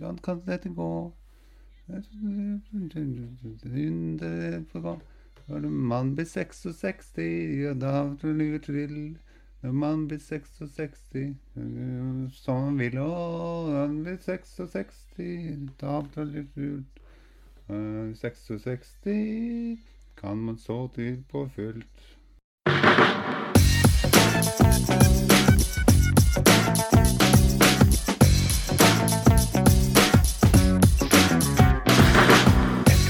Sånn kan dette gå. Når man blir 66, ja, da blir det trill. Når man blir 66, som man vil, og man blir 66, da blir det fullt. 66 kan man så til på fullt.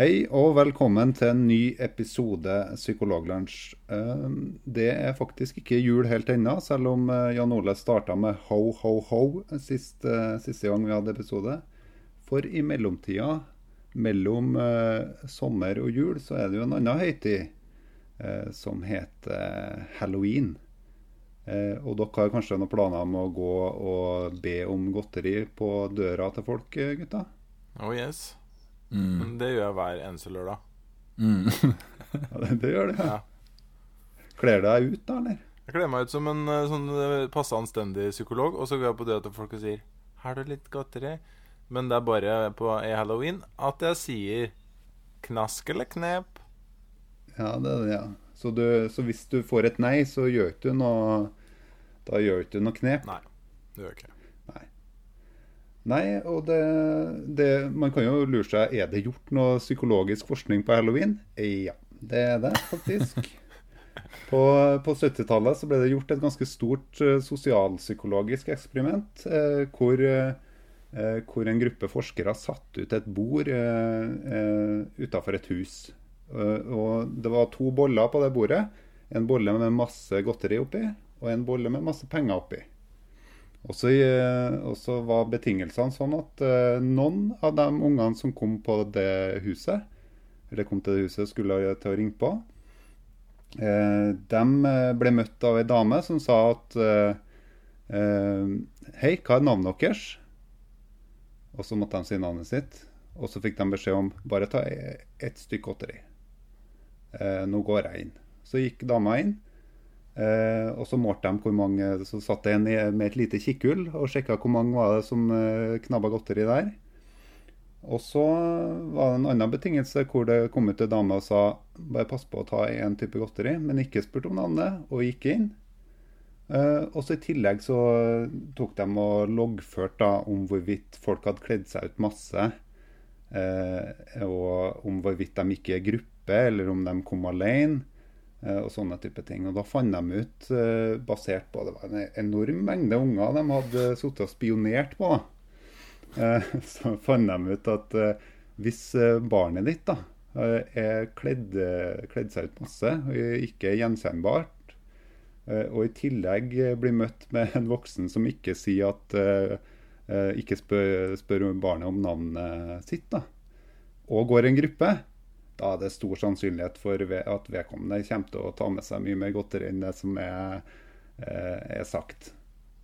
Hei og velkommen til en ny episode Psykologlunsj. Eh, Det er faktisk ikke jul helt ennå, selv om eh, Jan Ole starta med ho, ho, ho sist, eh, siste gang vi hadde episode. For i mellomtida, mellom eh, sommer og jul, så er det jo en annen høytid som heter halloween. Og dere har kanskje noen planer om å gå og be om godteri på døra til folk, gutta? Oh yes. Mm. Men det gjør jeg hver eneste lørdag. Mm. Ja, det, det gjør det. Ja. Kler deg ut, da, eller? Jeg kler meg ut som en eh, sånn eh, passe anstendig psykolog, og så går jeg på døra til folk og sier 'Har du litt godteri?' Men det er bare på i halloween at jeg sier 'knask eller knep'. Ja, det er det, ja. Så, du, så hvis du får et nei, så gjør du noe Da gjør du noe knep? Nei, det gjør jeg ikke. Nei, og det, det Man kan jo lure seg Er det gjort noe psykologisk forskning på halloween? Ja, det er det faktisk. På, på 70-tallet så ble det gjort et ganske stort uh, sosialpsykologisk eksperiment Uh, hvor, uh, hvor en gruppe forskere satte ut et bord uh, utafor et hus. Og det var to boller på det bordet. En bolle med masse godteri oppi, og en bolle med masse penger oppi. Og eh, og så var betingelsene sånn at eh, noen av de ungene som kom på det huset, eller kom til det huset skulle til å ringe på, eh, de ble møtt av ei dame som sa at Hei, hva er navnet deres? Og så måtte de si navnet sitt. Og så fikk de beskjed om bare ta e- ett stykke godteri. Nå går jeg inn. Så gikk dama inn. Eh, og så målte de hvor mange Så satt det en med et lite kikkhull og sjekka hvor mange var det som eh, knabba godteri der. Og så var det en annen betingelse hvor det kom ut en dame og sa bare pass på å ta én type godteri, men ikke spurte om navnet, og gikk inn. Eh, og så I tillegg så tok de og loggførte om hvorvidt folk hadde kledd seg ut masse. Eh, og om hvorvidt de gikk i gruppe, eller om de kom alene. Eh, og sånne type ting. Og da fant de ut, eh, basert på det var en enorm mengde unger de hadde sittet og spionert på. Eh, så fant de ut at hvis barnet ditt da er kledd, kledd seg ut masse, ikke gjenkjennbart, og i tillegg blir møtt med en voksen som ikke sier at ikke spør, spør barnet om navnet sitt, da, og går i en gruppe, da er det stor sannsynlighet for at vedkommende kommer til å ta med seg mye mer godteri enn det som er, eh, er sagt.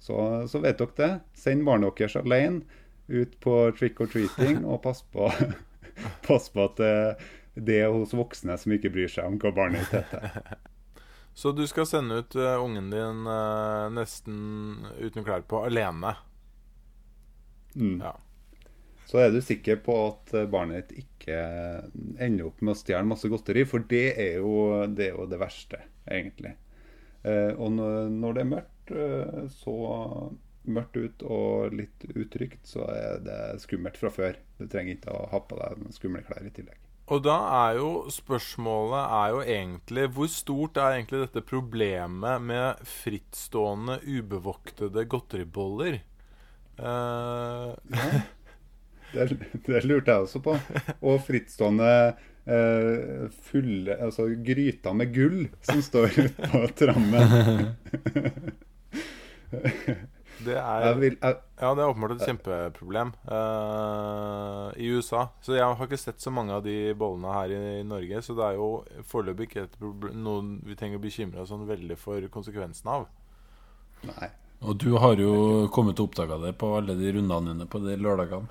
Så, så vet dere det. Send barna deres alene ut på trick or treating, og pass på, pass på at det, det er hos voksne som ikke bryr seg om hva barnet ditt heter. Så du skal sende ut eh, ungen din eh, nesten uten klær på alene? Mm. Ja. Så er du sikker på at eh, barnet ditt ikke ender opp med å stjele masse godteri, for det er jo det, er jo det verste, egentlig. Eh, og når, det er mørkt, eh, så mørkt ut og litt utrygt, så er det skummelt fra før. Du trenger ikke å ha på deg skumle klær i tillegg. Og da er jo spørsmålet er jo egentlig Hvor stort er egentlig dette problemet med frittstående, ubevoktede godteriboller? Eh, Det, det lurte jeg også på. Og frittstående eh, fulle Altså gryta med gull som står ute på trammen. Det er Jeg vil, jeg, Ja, det er åpenbart et kjempeproblem uh, i USA. Så jeg har ikke sett så mange av de bollene her i, i Norge. Så det er jo foreløpig ikke et problem, noe vi trenger å bekymre oss sånn veldig for konsekvensen av. nei. Og du har jo kommet til å oppdage det på alle de rundene dine på de lørdagene.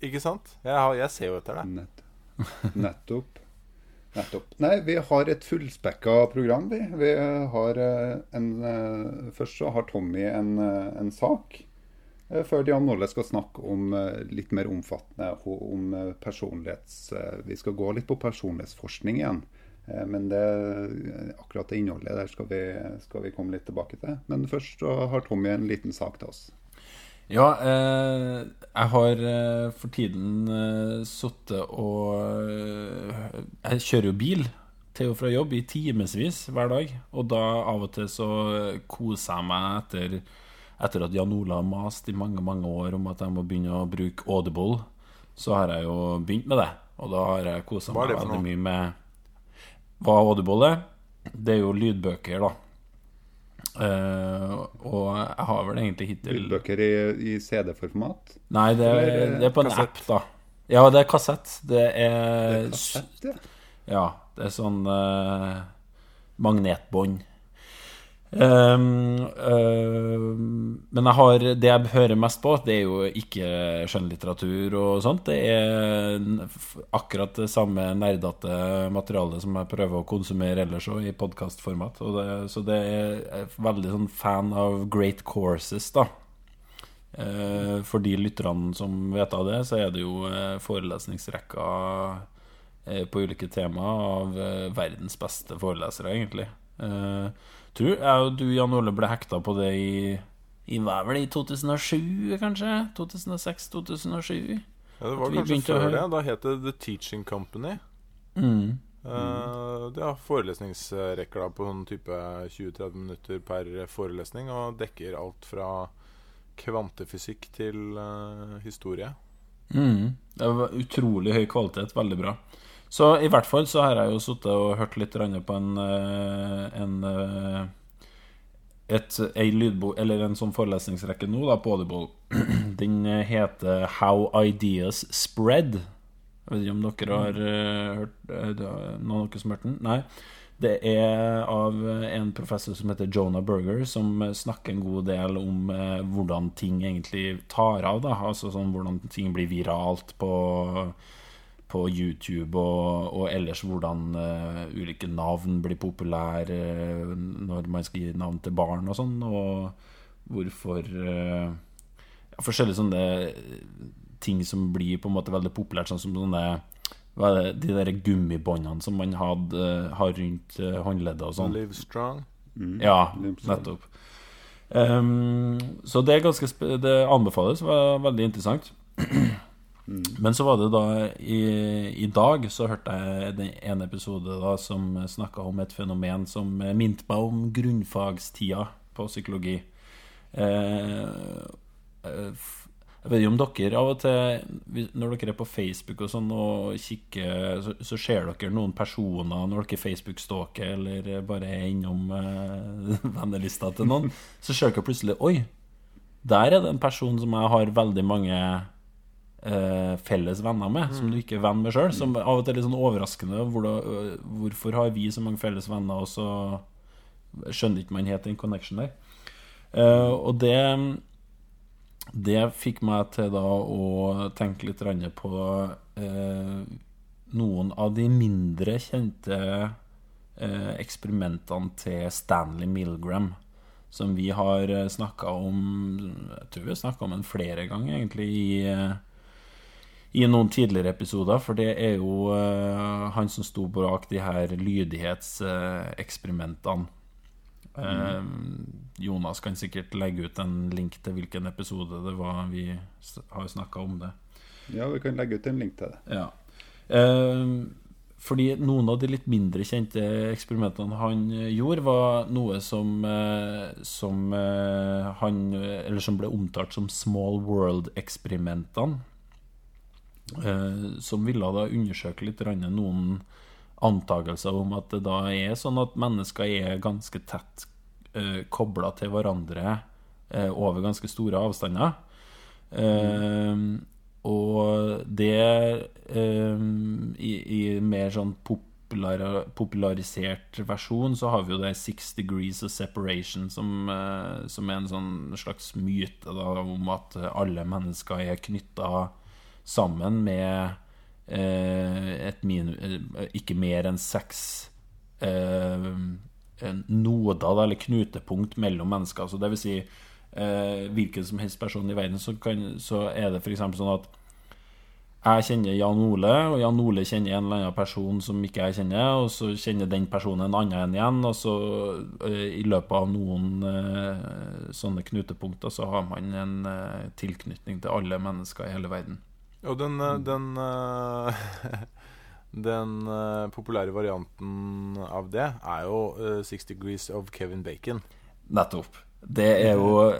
Ikke sant? Jeg, har, jeg ser jo etter det. Nett, nettopp. Nettopp. Nei, vi har et fullspekka program, vi. Vi har eh, en eh, Først så har Tommy en, eh, en sak. eh, Før Jan Nåle skal snakke om eh, litt mer omfattende om eh, personlighets... eh, Vi skal gå litt på personlighetsforskning igjen. Eh, Men det, akkurat det innholdet der skal vi, skal vi komme litt tilbake til. Men først har Tommy en liten sak til oss. Ja, eh, jeg har eh, for tiden eh, sittet og eh, Jeg kjører jo bil til og fra jobb i timevis hver dag. Og da av og til så koser jeg meg etter, etter at Jan Ola har mast i mange mange år om at jeg må begynne å bruke Audible. Så har jeg jo begynt med det. Og da har jeg kosa meg veldig mye med hva Audible er. Det er jo lydbøker, da. Eh, og jeg har vel egentlig hittil Lydbøker i, i CD-format. Nei, det, er, det er på en kassett? app, da. Ja, det er kassett. Det er, Det er kassett, ja. Ja, det er sånn uh, magnetbånd. Ehm, ehm, men jeg har, det jeg hører mest på, det er jo ikke skjønnlitteratur og sånt. Det er akkurat det samme nerdete materialet som jeg prøver å konsumere ellers òg, i podkastformat. Så det er jeg veldig sånn fan av great courses, da. Uh, For de lytterne som vet av det, så er det jo forelesningsrekka eh, på ulike tema av verdens beste forelesere, egentlig. Eh, tror jeg og du, Jan Ole, ble hekta på det i i hva vel i 2007, kanskje? 2006-2007? Ja, det var kanskje før det. Da het det The Teaching Company. Mm. Uh, det er forelesningsrekker da på sånn type 20-30 minutter per forelesning, og dekker alt fra kvantefysikk til uh, historie. Mm. Det var utrolig høy kvalitet, veldig bra. Så i hvert fall så har jeg jo sittet og hørt litt på en, eh, en eh, et, ei lydbok, eller en sånn forelesningsrekke nå da, på Audible. Den heter How Ideas Spread. Jeg vet ikke om dere har eh, hørt er Noen av dere som har hørt den? Nei. Det er av en professor som heter Jonah Berger, som snakker en god del om hvordan ting egentlig tar av. da Altså sånn hvordan ting blir viralt på, på YouTube, og, og ellers hvordan uh, ulike navn blir populære uh, når man skal gi navn til barn og sånn, og hvorfor uh, ja, Forskjellige sånne ting som blir på en måte veldig populært, sånn som sånne hva er det, de der gummibåndene som man hadde, har rundt eh, håndleddet og sånn. Live Strong. Ja, nettopp. Um, så det er ganske sp Det anbefales, var veldig interessant. Men så var det da i, I dag så hørte jeg en episode da som snakka om et fenomen som minte meg om grunnfagstida på psykologi. Eh, eh, jeg vet ikke om dere av og til Når dere er på Facebook og sånn og kikker, så, så ser dere noen personer når dere Facebook-stalker eller bare er innom eh, vennelista til noen, så ser dere plutselig Oi, der er det en person som jeg har veldig mange eh, felles venner med, som du ikke er venn med sjøl. Som av og til er litt sånn overraskende. Hvor da, øh, hvorfor har vi så mange felles venner, og så skjønner ikke man helt den connection der. Eh, og det det fikk meg til da å tenke litt på eh, noen av de mindre kjente eh, eksperimentene til Stanley Milgram. Som vi har snakka om Jeg tror vi har snakka om den flere ganger, egentlig, i, eh, i noen tidligere episoder. For det er jo uh, han som sto bak de her lydighetseksperimentene. Eh, Jonas kan sikkert legge ut en link til hvilken episode det var vi har snakka om det. Ja, vi kan legge ut en link til det. Ja. Eh, fordi noen av de litt mindre kjente eksperimentene han gjorde, var noe som, som han Eller som ble omtalt som Small World-eksperimentene. Eh, som ville da undersøke litt noen antakelser om at det da er sånn at mennesker er ganske tett eh, kobla til hverandre eh, over ganske store avstander. Eh, og det eh, i, I mer sånn popular, popularisert versjon så har vi jo det Six Degrees of Separation, som, eh, som er en sånn slags myte da, om at alle mennesker er knytta sammen med eh, et minu, eh, ikke mer enn seks eh, noder, eller knutepunkt mellom mennesker. Så det vil si hvilken som helst person i verden, så, kan, så er det f.eks. sånn at jeg kjenner Jan Ole, og Jan Ole kjenner en eller annen person som ikke jeg kjenner, og så kjenner den personen en annen enn igjen, og så i løpet av noen sånne knutepunkter så har man en tilknytning til alle mennesker i hele verden. Og den, eh, den eh, Den eh, populære varianten av det er jo Six Degrees of Kevin Bacon. Nettopp. Det er jo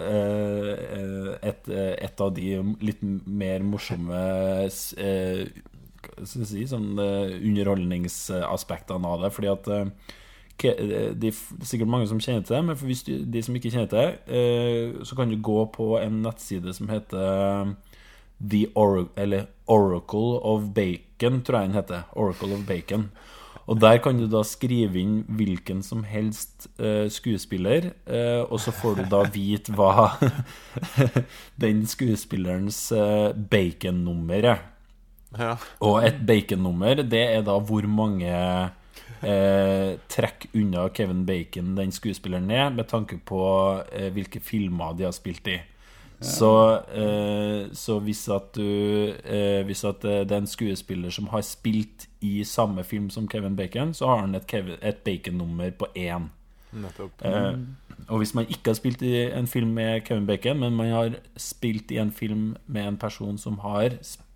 et, et av de litt mer morsomme si sånn underholdningsaspektene av det. Fordi at det er sikkert mange som kjenner til det, men for de som ikke kjenner til det, så kan du gå på en nettside som heter The Or eller Oracle of Bacon, tror jeg den heter. Oracle of Bacon. Og der kan du da skrive inn hvilken som helst uh, skuespiller, uh, og så får du da vite hva den skuespillerens uh, bacon-nummer er. Ja. Og et bacon-nummer, det er da hvor mange eh, trekk unna Kevin Bacon den skuespilleren er, med tanke på eh, hvilke filmer de har spilt i. Så, eh, så hvis at du eh, Hvis at eh, det er en skuespiller som har spilt i samme film som Kevin Bacon, så har han et, et bacon-nummer på én. Nettopp. Eh, og hvis man ikke har spilt i en film med Kevin Bacon, men man har spilt i en film med en person som har sp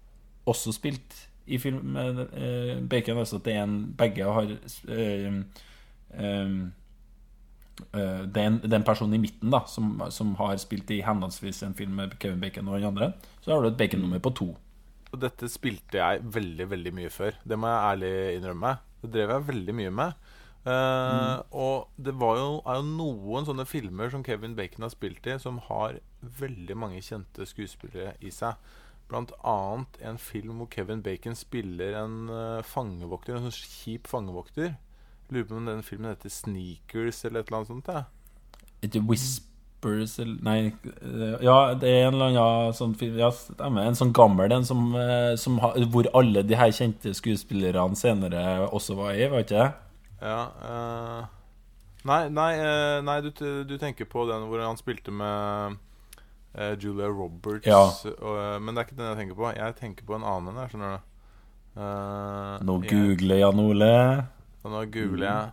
også spilt i film med eh, Bacon, altså at det er en begge har eh, eh, det, er en, det er en person i midten da som, som har spilt i henholdsvis en film med Kevin Bacon og den andre. Så har du et Bacon-nummer på to. Og dette spilte jeg veldig, veldig mye før. Det må jeg ærlig innrømme. Det drev jeg veldig mye med. Eh, Og det var jo, er jo noen sånne filmer som Kevin Bacon har spilt i, som har veldig mange kjente skuespillere i seg. Blant annet en film hvor Kevin Bacon spiller en uh, fangevokter, en sånn kjip fangevokter. Lurer på om den filmen heter Sneakers eller et eller annet sånt. Ja. Ikke Whispers eller Nei, eh, ja, det er en eller annen sånn film Ja. En sånn gammel en som, eh, som hvor alle de her kjente skuespillerne senere også var i, var ikke det? Ja uh, Nei, nei, uh, nei du, du tenker på den hvor han spilte med uh, Julia Roberts. Ja. Men det er ikke den jeg tenker på. Jeg tenker på en annen en Nå googler Jan Ole. Og Nå googler jeg.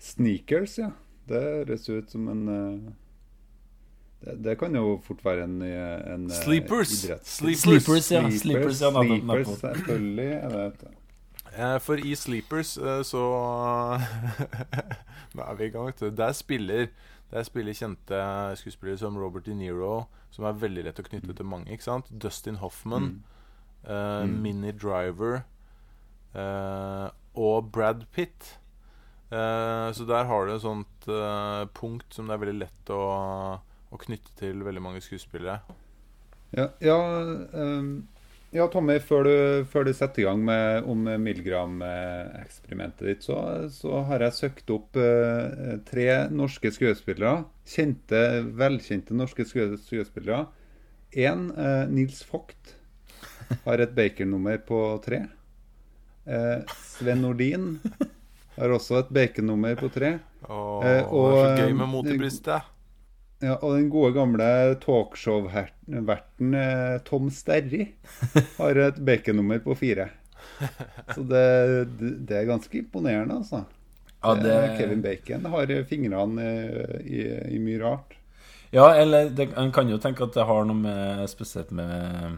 Sneakers, ja. Det høres ut som en eh, det, det kan jo fort være en, en eh, Sleepers. Sleepers. Sleepers, ja. Sleepers, ja, Sleepers, selvfølgelig. Jeg vet du. Eh, for i Sleepers så Nå er vi i gang, vet du. Der spiller, der spiller kjente skuespillere som Robert De Niro, som er veldig lett å knytte til mange. ikke sant? Dustin Hoffman, eh, Mm. Minnie Driver eh, og Brad Pitt. Uh, så der har du et sånt uh, punkt som det er veldig lett å, å knytte til veldig mange skuespillere. Ja, ja, um, ja Tommy, før du, før du setter i gang med om Milgram-eksperimentet ditt, så, så har jeg søkt opp uh, tre norske skuespillere. Kjente, velkjente norske skuespillere. Én, Nils Vogt, har et Baker-nummer på tre. Eh, Sven Nordin har også et bacon-nummer på tre. Åh, Eh, det er så gøy med eh, mot i brystet. Ja, og den gode gamle talkshow-verten eh, Tom Sterry har et bacon-nummer på fire. Så det, det, er ganske imponerende, altså. Ja, Eh, det, Kevin Bacon har fingrene eh, i, i mye rart. ja eller det, en kan jo tenke at det har noe med, spesielt med,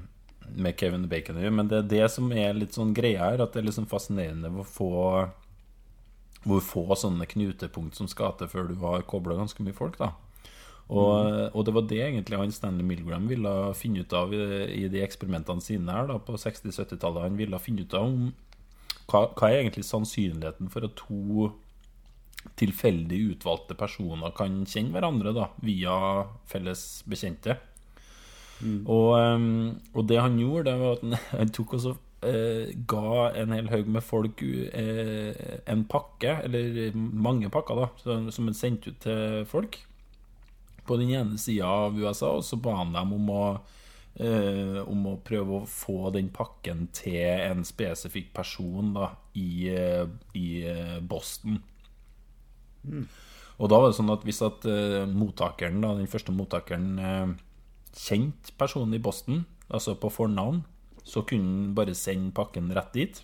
med Kevin Bacon å gjøre, men det er det som er litt sånn greia her, at det er liksom fascinerende hvor få hvor få sånne knutepunkt som skal til før du har kobla ganske mye folk, da. Og, og det var det egentlig han Stanley Milgram ville finne ut av i, i de eksperimentene sine her da på 60-70-tallet. Han ville finne ut av om hva, hva er egentlig sannsynligheten for at to tilfeldig utvalgte personer kan kjenne hverandre da, via felles bekjente. Og, eh, og det han gjorde, det var at han, tok også eh, ga en hel haug med folk eh, en pakke, eller mange pakker, da, som, han sendte ut til folk på den ene sida av USA, og så ba han dem om å Uh, om å prøve å få den pakken til en spesifikk person da, i, uh, i eh, Boston. Og da var det sånn at hvis at uh, mottakeren, da, den første mottakeren eh, person i Boston, altså på fornavn, så kunne han bare sende pakken rett dit.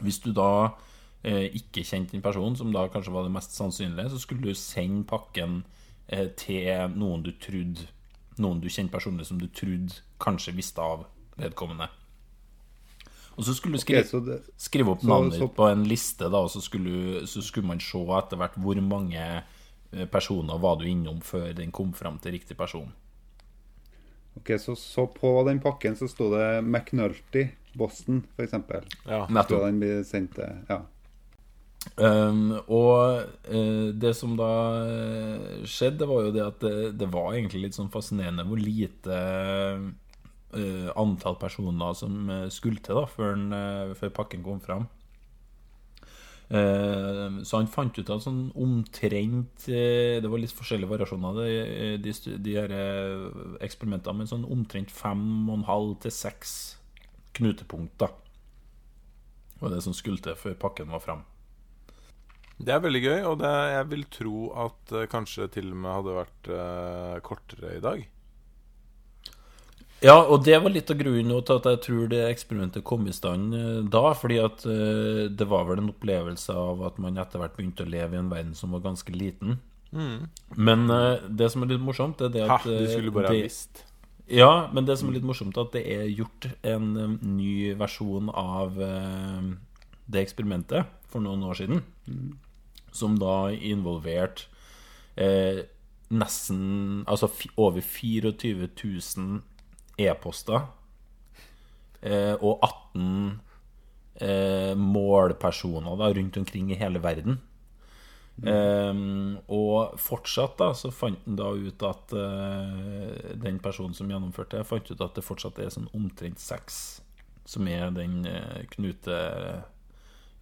Hvis du da eh, ikke kjente den personen, som da kanskje var det mest sannsynlige, så skulle du sende pakken eh, til noen du trodde Noen du kjente personlig som du trodde kanskje visste av vedkommende. Og så skulle du skrive, okay, det, skrive opp navnet ditt på en liste, da, og så skulle, så skulle man se etter hvert hvor mange eh, personer var du innom før den kom fram til riktig person. Ok, så, så på den pakken så sto det McNulty, Boston, f.eks. Ja. Nettopp. den blir sendt til Ja. Um, og uh, det som da eh, skjedde, var jo det at det, det var egentlig litt sånn fascinerende hvor lite uh, antall personer som skulle til da før, den, uh, før pakken kom fram. Eh, så han fant ut av sånn omtrent eh, Det var litt forskjellige variasjoner, de, de, de her eh, eksperimentene, men sånn omtrent fem og en halv til seks knutepunkt da var det som skulle til før pakken var fram. Det er veldig gøy, og det, jeg vil tro at kanskje til og med hadde vært kortere i dag. Ja, og det var litt av grunnen til at jeg tror det eksperimentet kom i stand eh, da. Fordi at eh, det var vel en opplevelse av at man etter hvert begynte å leve i en verden som var ganske liten. Men eh, det som er litt morsomt, er det Ha, at du eh, skulle bare ha det, visst. Ja, men det som er litt morsomt, er at det er gjort en ny versjon av det eksperimentet for noen år siden. Som da involverte eh, nesten Altså over 24 000 e-poster. Eh, og 18 eh, målpersoner da, rundt omkring i hele verden. Mm. og fortsatt da så fant han da ut at eh, den personen som gjennomførte det, fant ut at det fortsatt er sånn omtrent seks som er den knute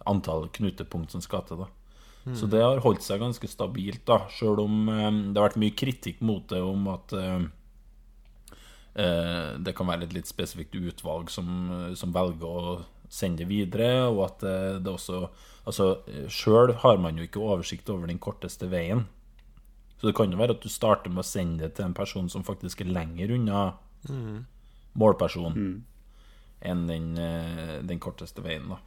antall knutepunkt som skal til. da Så det har holdt seg ganske stabilt, da sjøl om eh, det har vært mye kritikk mot det om at eh, det kan være et litt spesifikt utvalg som, eh, som velger å sende det videre, og at eh, det også Altså, sjøl har man jo ikke oversikt over den korteste veien. Så det kan jo være at du starter med å sende det til en person som faktisk er lenger unna målpersonen enn den, eh, den korteste veien, da.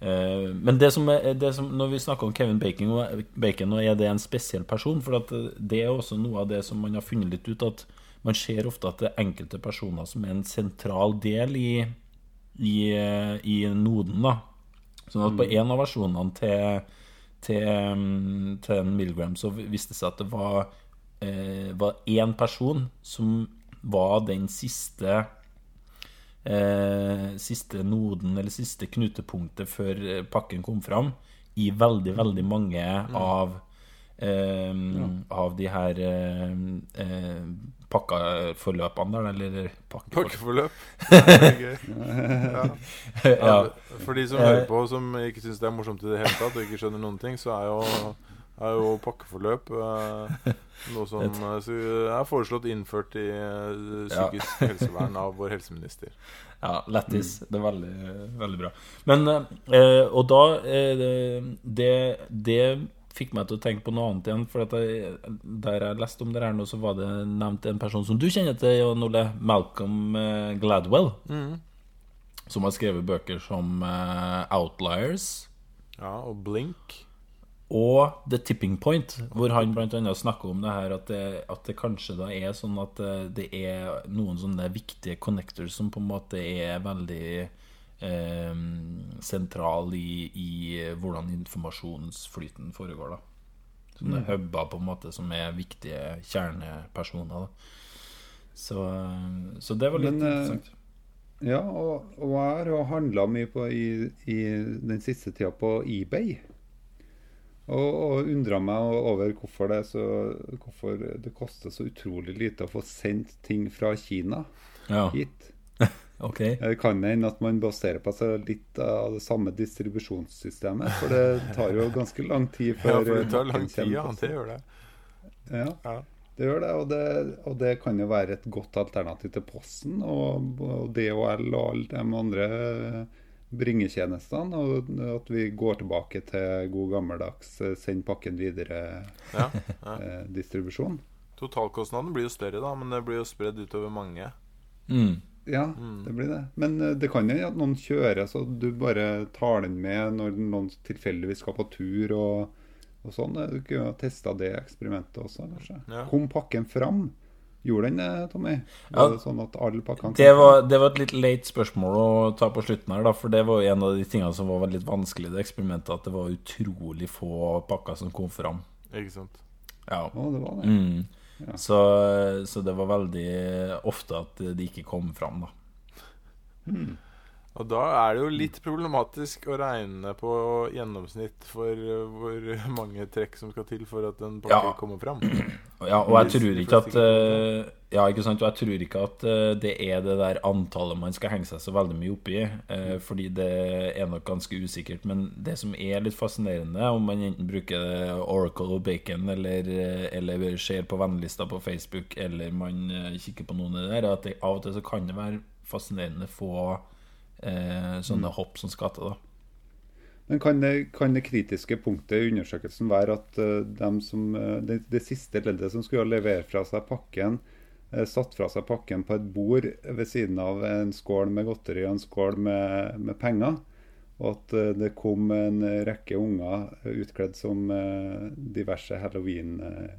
Eh, Men det som er, det som, når vi snakker om Kevin Bacon, og- Bacon, og er det en spesiell person? For at eh, det er også noe av det som man har funnet litt ut, at man ser ofte at det er enkelte personer som er en sentral del i, i, i noden, da. Sånn at på en av versjonene til, til, mm, til en Milgram så viste det seg at det var, eh, var én person som var den siste eh, Siste noden, eller siste knutepunktet før pakken kom fram, i veldig, veldig mange av eh, Av de her eh, eh, pakkeforløpene der, eller Pakkeforløp? Pakkeforløp. Det er gøy. Ja. ja. For de som Eh. hører på, som ikke syns det er morsomt i det hele tatt, og ikke skjønner noen ting, så er jo, er jo pakkeforløp eh, noe som eh, er foreslått innført i psykisk psykisk helsevern av vår helseminister. Ja, lættis. Det er veldig, veldig bra. Men eh, Og da eh, det, det fikk meg til å tenke på noe annet igjen. For at jeg, der jeg leste om det her nå, så var det nevnt en person som du kjenner til, Jan Ole. Malcolm Gladwell. Gladwell. Som har skrevet bøker som eh, Outliers Ja, og blink. og The Tipping Point, hvor han bl.a. snakker om det her at det, at det kanskje da er sånn at eh, det er noen sånne viktige connectors som på en måte er veldig eh, sentral i, i hvordan informasjonsflyten foregår. da Sånne huber på en måte som er viktige kjernepersoner. da Så, så det var litt Men, eh, interessant. Ja, og, og jeg har handla mye på, i, i den siste tida på eBay. Og, og undra meg over hvorfor det, så, hvorfor det koster så utrolig lite å få sendt ting fra Kina Ja, hit. Ok. Det kan hende at man baserer på seg litt av det samme distribusjonssystemet. For det tar jo ganske lang tid Ja, for det tar lang tid, ja. Det gjør det. Ja, Ja. det gjør det. Og, det. og det kan jo være et godt alternativ til Posten og, og DHL og alle de andre bringetjenestene. Og at vi går tilbake til god gammeldags eh, send pakken Ja, ja. videre-distribusjon. Totalkostnaden blir jo større, da, men det blir jo spredd utover mange. Mm. Ja, det blir det. Men eh, det kan jo at noen kjører så du bare tar den med når noen tilfeldigvis skal på tur og, og sånn. Du kunne ha testa det eksperimentet også, kanskje. Ja. Kom pakken fram? Gjorde den det, Tommy? Ja. Det sånn at alle pakkene Det var, det var et litt late spørsmål å ta på slutten her, da, for det var en av de tingene som var litt vanskelig i det eksperimentet, at det var utrolig få pakker som kom fram. Ikke sant? Ja. Å, det var det. Mm. Ja. Så, så det var veldig ofte at det ikke kom fram, da. Og da er det jo litt problematisk å regne på gjennomsnitt for uh, hvor mange trekk som skal til for at en pakke Ja. kommer fram. Ja, og jeg tror ikke at eh, Ja, ikke sant, og jeg tror ikke at eh, det er det der antallet man skal henge seg så veldig mye opp i, eh, fordi det er nok ganske usikkert. Men det som er litt fascinerende, om man enten bruker Oracle og Bacon, eller, eh, eller ser på vennelista på Facebook, eller man kikker på noen av det der, er at det, av og til så kan det være fascinerende få eh, sånne hopp som skal til, da. Men kan det, kan det kritiske punktet i undersøkelsen være at uh, dem som, uh, det, det siste leddet som skulle levere fra seg pakken, satt fra seg pakken på et bord ved siden av en skål med godteri og en skål med, med penger? Og at eh, det kom en rekke unger eh, utkledd som eh, diverse halloween eh,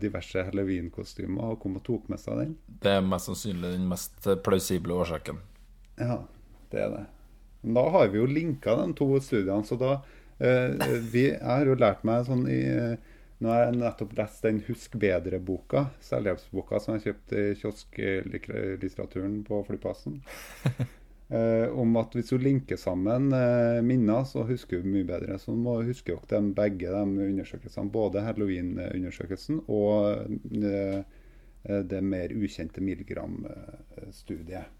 diverse halloween-kostymer og kom og tok med seg den? Det er mest sannsynlig den mest plausible årsaken. Ja, det er det. Men Da har vi jo linka de to studiene, så da eh, vi, Jeg har jo lært meg sånn i eh, Nå har jeg nettopp lest den Husk bedre-boka, selvhjelpsboka som jeg kjøpte i kiosklitteraturen på flyplassen. Eh, om at hvis du linker sammen eh, minner, så husker du mye bedre. Så du må huske dere dem begge de undersøkelsene. Både halloween-undersøkelsen og eh, eh, det mer ukjente milligram-studiet.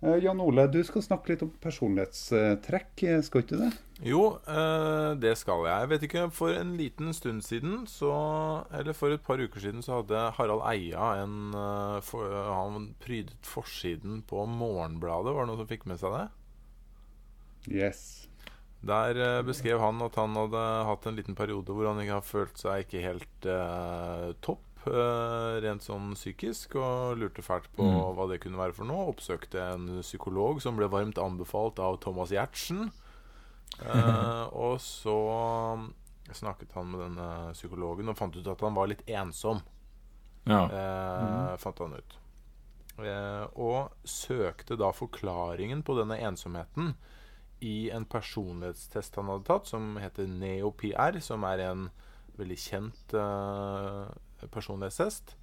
Eh, Jan Ole, du skal snakke litt om personlighetstrekk, eh, skal ikke du det? Jo, eh, det skal jeg. Jeg vet ikke, For en liten stund siden, så, eller for et par uker siden, så hadde Harald Eia en Han prydet forsiden på Morgenbladet. Var det noen som fikk med seg det? Yes. Der beskrev han at han hadde hatt en liten periode hvor han ikke har følt seg ikke helt eh, topp. Eh, rent sånn psykisk, og lurte fælt på Mm. hva det kunne være for noe. Oppsøkte en psykolog som ble varmt anbefalt av Thomas Giertsen. Eh, og så snakket han med denne psykologen og fant ut at han var litt ensom. Ja. Mm. Fant han ut. Eh, og søkte da forklaringen på denne ensomheten i en personlighetstest han hadde tatt, som heter NeoPR, som er en veldig kjent eh, personlighetstest.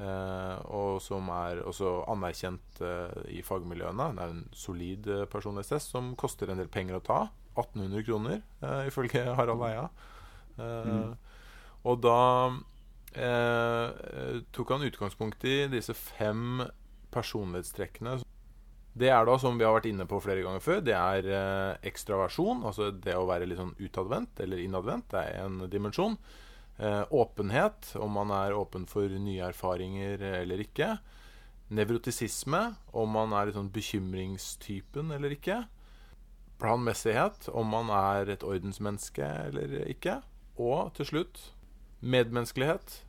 Eh, og som er også anerkjent eh, i fagmiljøene. Det er en solid eh, personlighetstest som koster en del penger å ta. 1800 kroner, ifølge Harald Eia. Eh, Og da eh, tok han utgangspunkt i disse fem personlighetstrekkene. Det er da, som vi har vært inne på flere ganger før, det er eh, ekstraversjon. Altså det å være litt sånn utadvendt eller innadvendt. Det er en dimensjon. Eh, åpenhet, om man er åpen for nye erfaringer eller ikke. Nevrotisisme, om man er sånn bekymringstypen eller ikke. Planmessighet, om man er et ordensmenneske eller ikke. Og til slutt medmenneskelighet,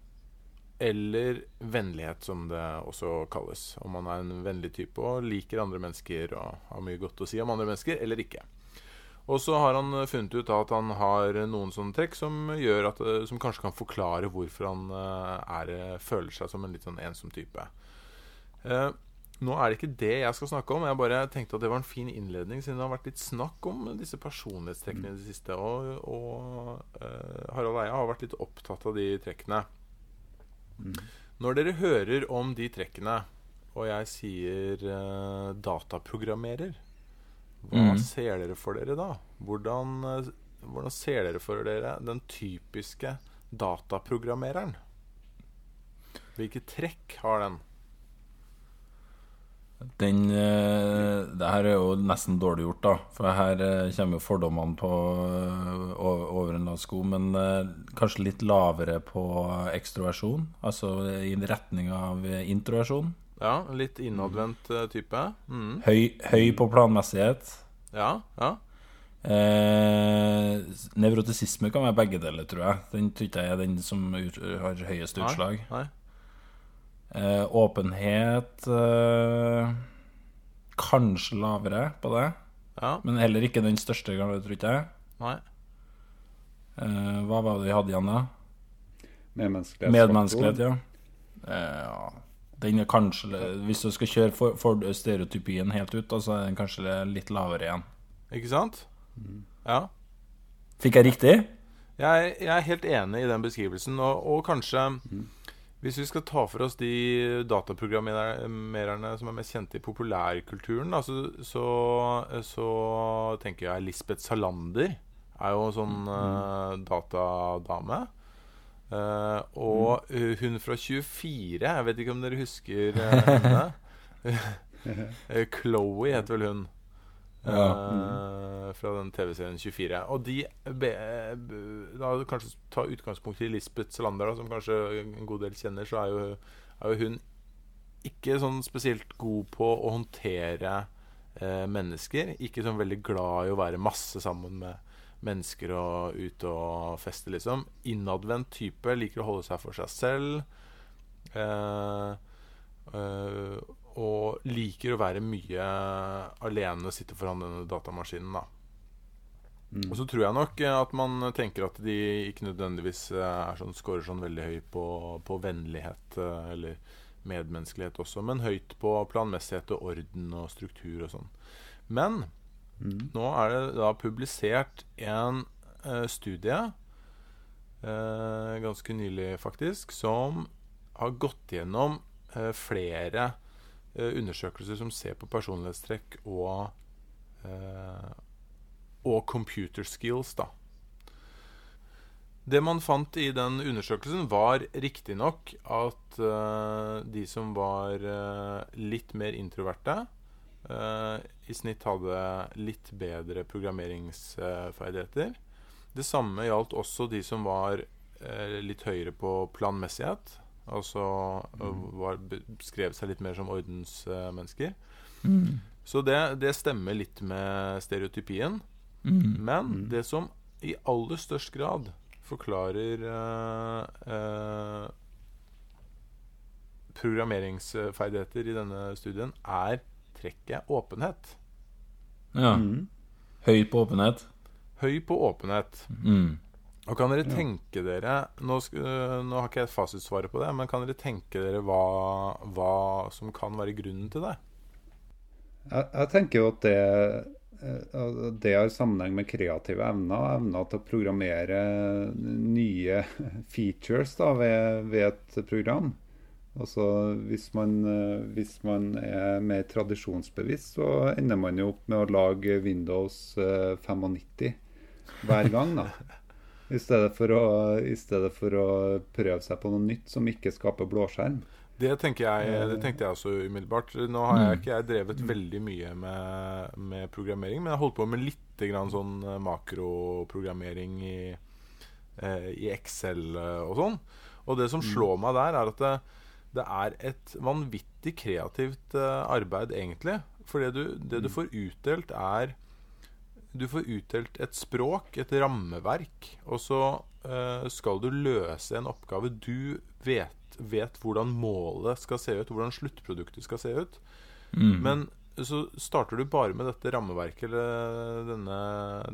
eller vennlighet, som det også kalles. Om man er en vennlig type og liker andre mennesker og har mye godt å si om andre mennesker, eller ikke. Og så har han funnet ut at han har noen sånne trekk som gjør at, eh, som kanskje kan forklare hvorfor han eh, er, føler seg som en litt sånn ensom type. Eh, nå er det ikke det jeg skal snakke om. Jeg bare tenkte at det var en fin innledning, siden det har vært litt snakk om disse personlighetstrekkene i det siste. Og, og eh, Harald Eia har vært litt opptatt av de trekkene. Når dere hører om de trekkene, og jeg sier eh, dataprogrammerer, hva mm. ser dere for dere da? Hvordan eh, hvordan ser dere for dere den typiske dataprogrammereren? Hvilke trekk har den? Den eh, Det her er jo nesten dårlig gjort, da. For her eh, kommer jo fordommene på o- over en lav sko. Men kanskje litt lavere på ekstroversjon. Altså i retning av introversjon. Ja, litt innadvendt eh, type. Mm. Høy, høy på planmessighet. Ja, ja. Eh, nevrotisisme kan være begge deler, tror jeg. Den tror ikke jeg er den som ut, har høyest Nei, utslag. Nei. Eh, åpenhet eh, Kanskje lavere på det. Ja, Men heller ikke den største, tror ikke jeg. nei. Eh, hva var det vi hadde igjen, da? Medmenneskelighet. Medmenneskelighet, ja. Eh, ja. Den er kanskje Hvis du skal kjøre for, for stereotypien helt ut, så er den kanskje litt lavere igjen. Ikke sant? Ja. Fikk jeg riktig? Jeg, jeg er helt enig i den beskrivelsen, og, og kanskje Hvis vi skal ta for oss de dataprogrammererne som er mest kjente i populærkulturen, altså, så, så, tenker jeg Lisbeth Salander er jo en sånn eh, datadame. Eh, og eh, hun fra 24 Jeg vet ikke om dere husker eh, henne? Chloé heter vel hun. Eh, fra den TV-serien 24. Og de be, Da kanskje ta utgangspunkt i Lisbeth Salander, som kanskje en god del kjenner, så er jo, er jo hun ikke sånn spesielt god på å håndtere mennesker. Ikke sånn veldig glad i å være masse sammen med mennesker og ute og feste, liksom. Innadvendt type. Liker å holde seg for seg selv. Eh, eh, og liker å være mye alene, og sitte foran denne datamaskinen, da. Og så tror jeg nok at man tenker at de ikke nødvendigvis eh, er sånn, scorer sånn veldig høy på, på vennlighet eller medmenneskelighet også, men høyt på planmessighet og orden og struktur og sånn. Men nå er det da publisert en uh, studie, uh, ganske nylig faktisk, som har gått gjennom uh, flere undersøkelser som ser på personlighetstrekk og og computer skills, da. Det man fant i den undersøkelsen, var riktignok at uh, de som var uh, litt mer introverte, eh, i snitt hadde litt bedre programmeringsferdigheter. Det samme gjaldt også de som var eh, litt høyere på planmessighet. Altså eh, var, beskrev seg litt mer som ordensmennesker. Så det, det stemmer litt med stereotypien. Men det som i aller størst grad forklarer eh, eh, programmeringsferdigheter i denne studien, er trekket åpenhet. Ja. Høy på åpenhet. Høy på åpenhet. Mm. Og kan dere tenke dere nå, øh, nå har ikke jeg fasitsvaret på det, men kan dere tenke dere hva, hva som kan være grunnen til det? Jeg, jeg tenker jo at det, eh, det har sammenheng med kreative evner. og Evner til å programmere nye features da, ved, ved et program. Altså hvis man, eh, hvis man er mer tradisjonsbevisst, så ender man jo opp med å lage Windows eh, 95 hver gang. da. I stedet, for å, I stedet for å prøve seg på noe nytt som ikke skaper blåskjerm. Det, tenker jeg, det tenkte jeg også umiddelbart. Nå har jeg ikke jeg drevet veldig mye med, med programmering, men jeg holdt på med litt grann sånn eh, makroprogrammering i, eh, i Excel eh, og sånn. Og det som slår meg der, er at det, det er et vanvittig kreativt eh, arbeid, egentlig. For det du, det du får utdelt, er Du får utdelt et språk, et rammeverk, og så uh, skal du løse en oppgave. Du vet, vet hvordan målet skal se ut, hvordan sluttproduktet skal se ut. Men så starter du bare med dette rammeverket eller denne,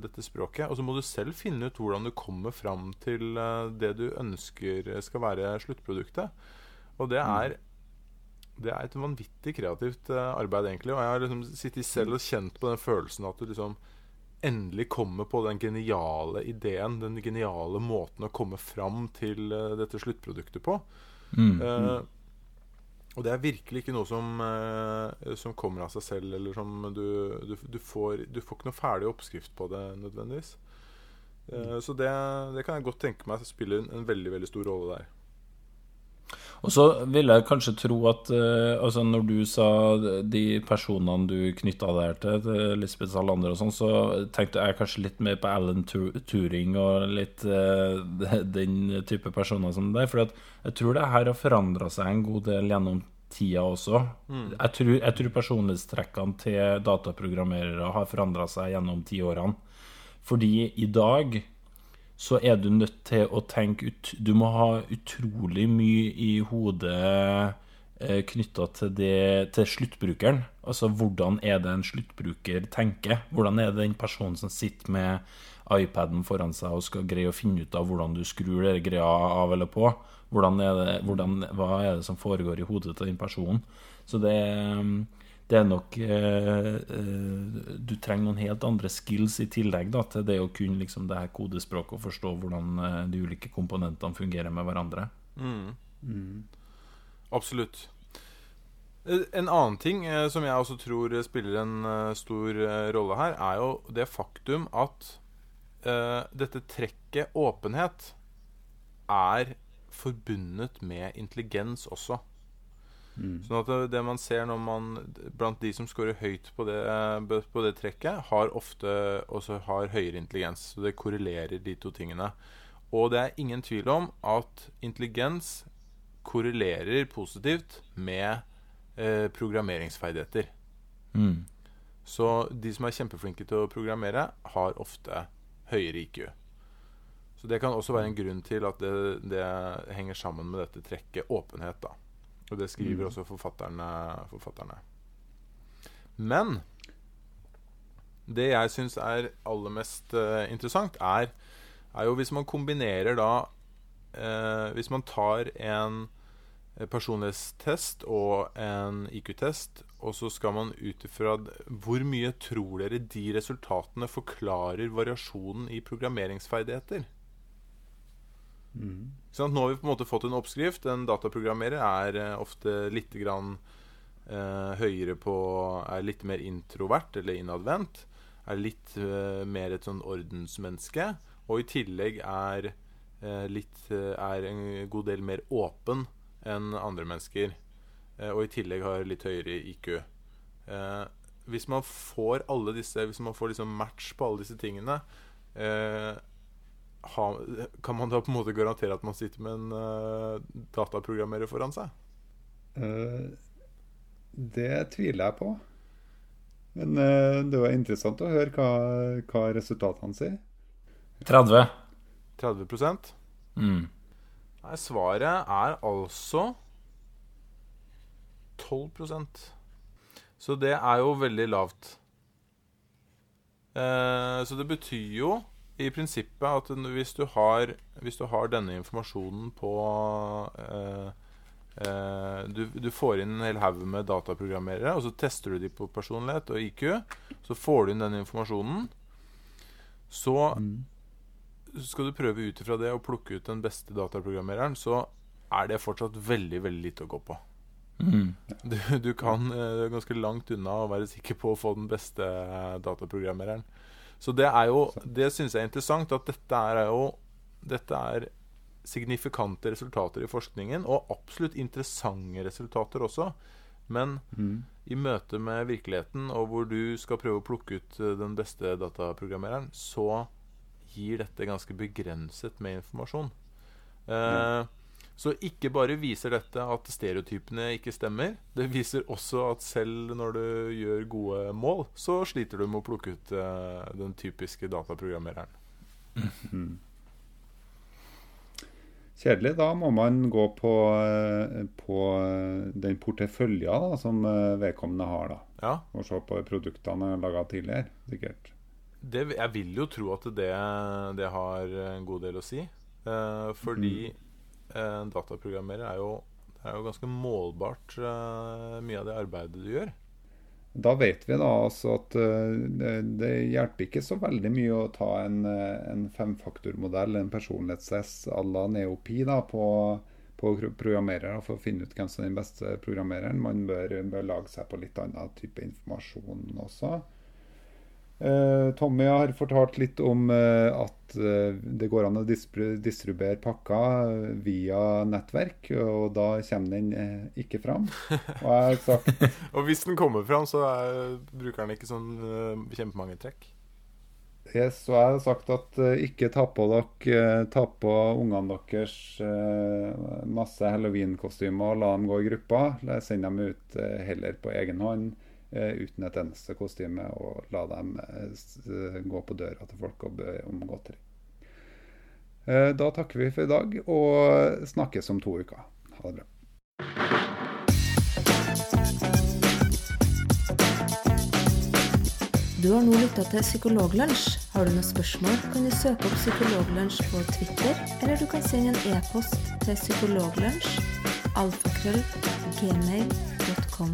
dette språket, og så må du selv finne ut hvordan du kommer fram til eh, det du ønsker skal være sluttproduktet. Og det er det er et vanvittig kreativt eh, arbeid, egentlig. Og jeg har liksom sittet selv og kjent på den følelsen at du liksom endelig kommer på den geniale ideen, den geniale måten å komme fram til eh, dette sluttproduktet på. Eh, og det er virkelig ikke noe som, eh, som kommer av seg selv, eller som du, du, du, får, du får ikke noe ferdig oppskrift på det nødvendigvis. Eh, Så det, det kan jeg godt tenke meg spiller en, en veldig veldig stor rolle der. Og så vil jeg kanskje tro at uh, altså når du sa de personene du knytta deg til, til Lisbeth Salander og sånn, så tenkte jeg kanskje litt mer på Alan Turing og litt uh, den type personer som deg. For jeg tror det her har forandra seg en god del gjennom tida også. Jeg, tror, jeg tror personlighetstrekkene til dataprogrammerere har forandra seg gjennom tiårene. Fordi i dag så er du nødt til å tenke ut Du må ha utrolig mye i hodet eh, knytta til, til sluttbrukeren. Altså hvordan er det en sluttbruker tenker? Hvordan er det den personen som sitter med iPaden foran seg og skal greie å finne ut av hvordan du skrur den greia av eller på? Hvordan er det, hvordan, hva er det som foregår i hodet til den personen? Så det, det er nok eh, eh, Du trenger noen helt andre skills i tillegg da, til det å kunne liksom, det her kodespråket og forstå hvordan eh, de ulike komponentene fungerer med hverandre. Absolutt. Eh, En annen ting eh, som jeg også tror spiller en eh, stor eh, rolle her, er jo det faktum at eh, dette trekket åpenhet er forbundet med intelligens også. Sånn at det, det man ser når man blant de som scorer høyt på det, eh, på det trekket, har ofte også har høyere intelligens. Så det korrelerer de to tingene. Og det er ingen tvil om at intelligens korrelerer positivt med eh, programmeringsferdigheter. Mm. Så de som er kjempeflinke til å programmere, har ofte høyere IQ. Så det kan også være en grunn til at det, det henger sammen med dette trekket åpenhet. da. Og det skriver også forfatterne, forfatterne. Men det jeg syns er aller mest uh, interessant, er, er jo hvis man kombinerer da uh, Hvis man tar en personlighetstest og en IQ-test, og så skal man ut ifra Hvor mye tror dere de resultatene forklarer variasjonen i programmeringsferdigheter? Ikke at Nå har vi på en måte fått en oppskrift. En dataprogrammerer er eh, ofte litt grann eh, høyere på Er litt mer introvert eller innadvendt. Er litt eh, mer et sånn ordensmenneske. Og i tillegg er eh, litt eh, Er en god del mer åpen enn andre mennesker. Eh, og i tillegg har litt høyere IQ. Hvis man får alle disse Hvis man får liksom match på alle disse tingene eh, ha, kan man da på en måte garantere at man sitter med en uh, dataprogrammerer foran seg? Uh, det tviler jeg på. Men uh, det var interessant å høre hva, hva resultatene sier. 30. 30% Mm. Nei, svaret er altså 12% Så det er jo veldig lavt. Uh, så det betyr jo i prinsippet at hvis du har, hvis du har denne informasjonen på eh, eh, du, du får inn en hel haug med dataprogrammerere, og så tester du de på personlighet og IQ. Så får du inn den informasjonen. Så skal du prøve ut ifra det å plukke ut den beste dataprogrammereren, så er det fortsatt veldig veldig lite å gå på. Mm. Du, du kan eh, ganske langt unna å være sikker på å få den beste eh, dataprogrammereren. Så det er jo Det syns jeg er interessant, at dette er jo Dette er signifikante resultater i forskningen, og absolutt interessante resultater også. Men i møte med virkeligheten, og hvor du skal prøve å plukke ut eh, den beste dataprogrammereren, så gir dette ganske begrenset med informasjon. Eh, Så ikke bare viser dette at stereotypene ikke stemmer, det viser også at selv når du gjør gode mål, så sliter du med å plukke ut eh, den typiske dataprogrammereren. Kjedelig. Da må man gå på, eh, på eh, den porteføljen da, som vedkommende har. da. Ja, Og se på produktene laga tidligere, sikkert. det, jeg vil jo tro at det, det har en god del å si. Eh, fordi eh, en dataprogrammerer er jo, det er jo ganske målbart eh, mye av det arbeidet du gjør. Da vet vi da altså at eh, det, det hjelper ikke så veldig mye å ta en, eh, en femfaktormodell, en personlighetstest à la Neopi da, på, på programmerere for å finne ut hvem som er den beste programmereren. Man bør, bør lage seg på litt annen type informasjon også. Eh, Tommy har fortalt litt om eh, at eh, det går an å distribuere pakker via nettverk, og da kommer den ikke fram. Og Og hvis den kommer fram, så er, bruker den ikke sånn kjempemange trekk. Yes, og jeg har sagt at ikke ta på dere Ta på ungene deres masse halloween-kostymer og la dem gå i grupper. Send dem ut heller på egen hånd uten et eneste kostyme, og la dem eh, eh, gå på døra til folk og be om godteri. Eh, da takker vi for i dag, og snakkes om to uker. Ha det bra. Du har nå lytta til Psykologlunsj. Har du noen spørsmål, kan du søke opp Psykologlunsj på Twitter, eller du kan sende en e-post til psykologlunsj alfakrøll gmail.com.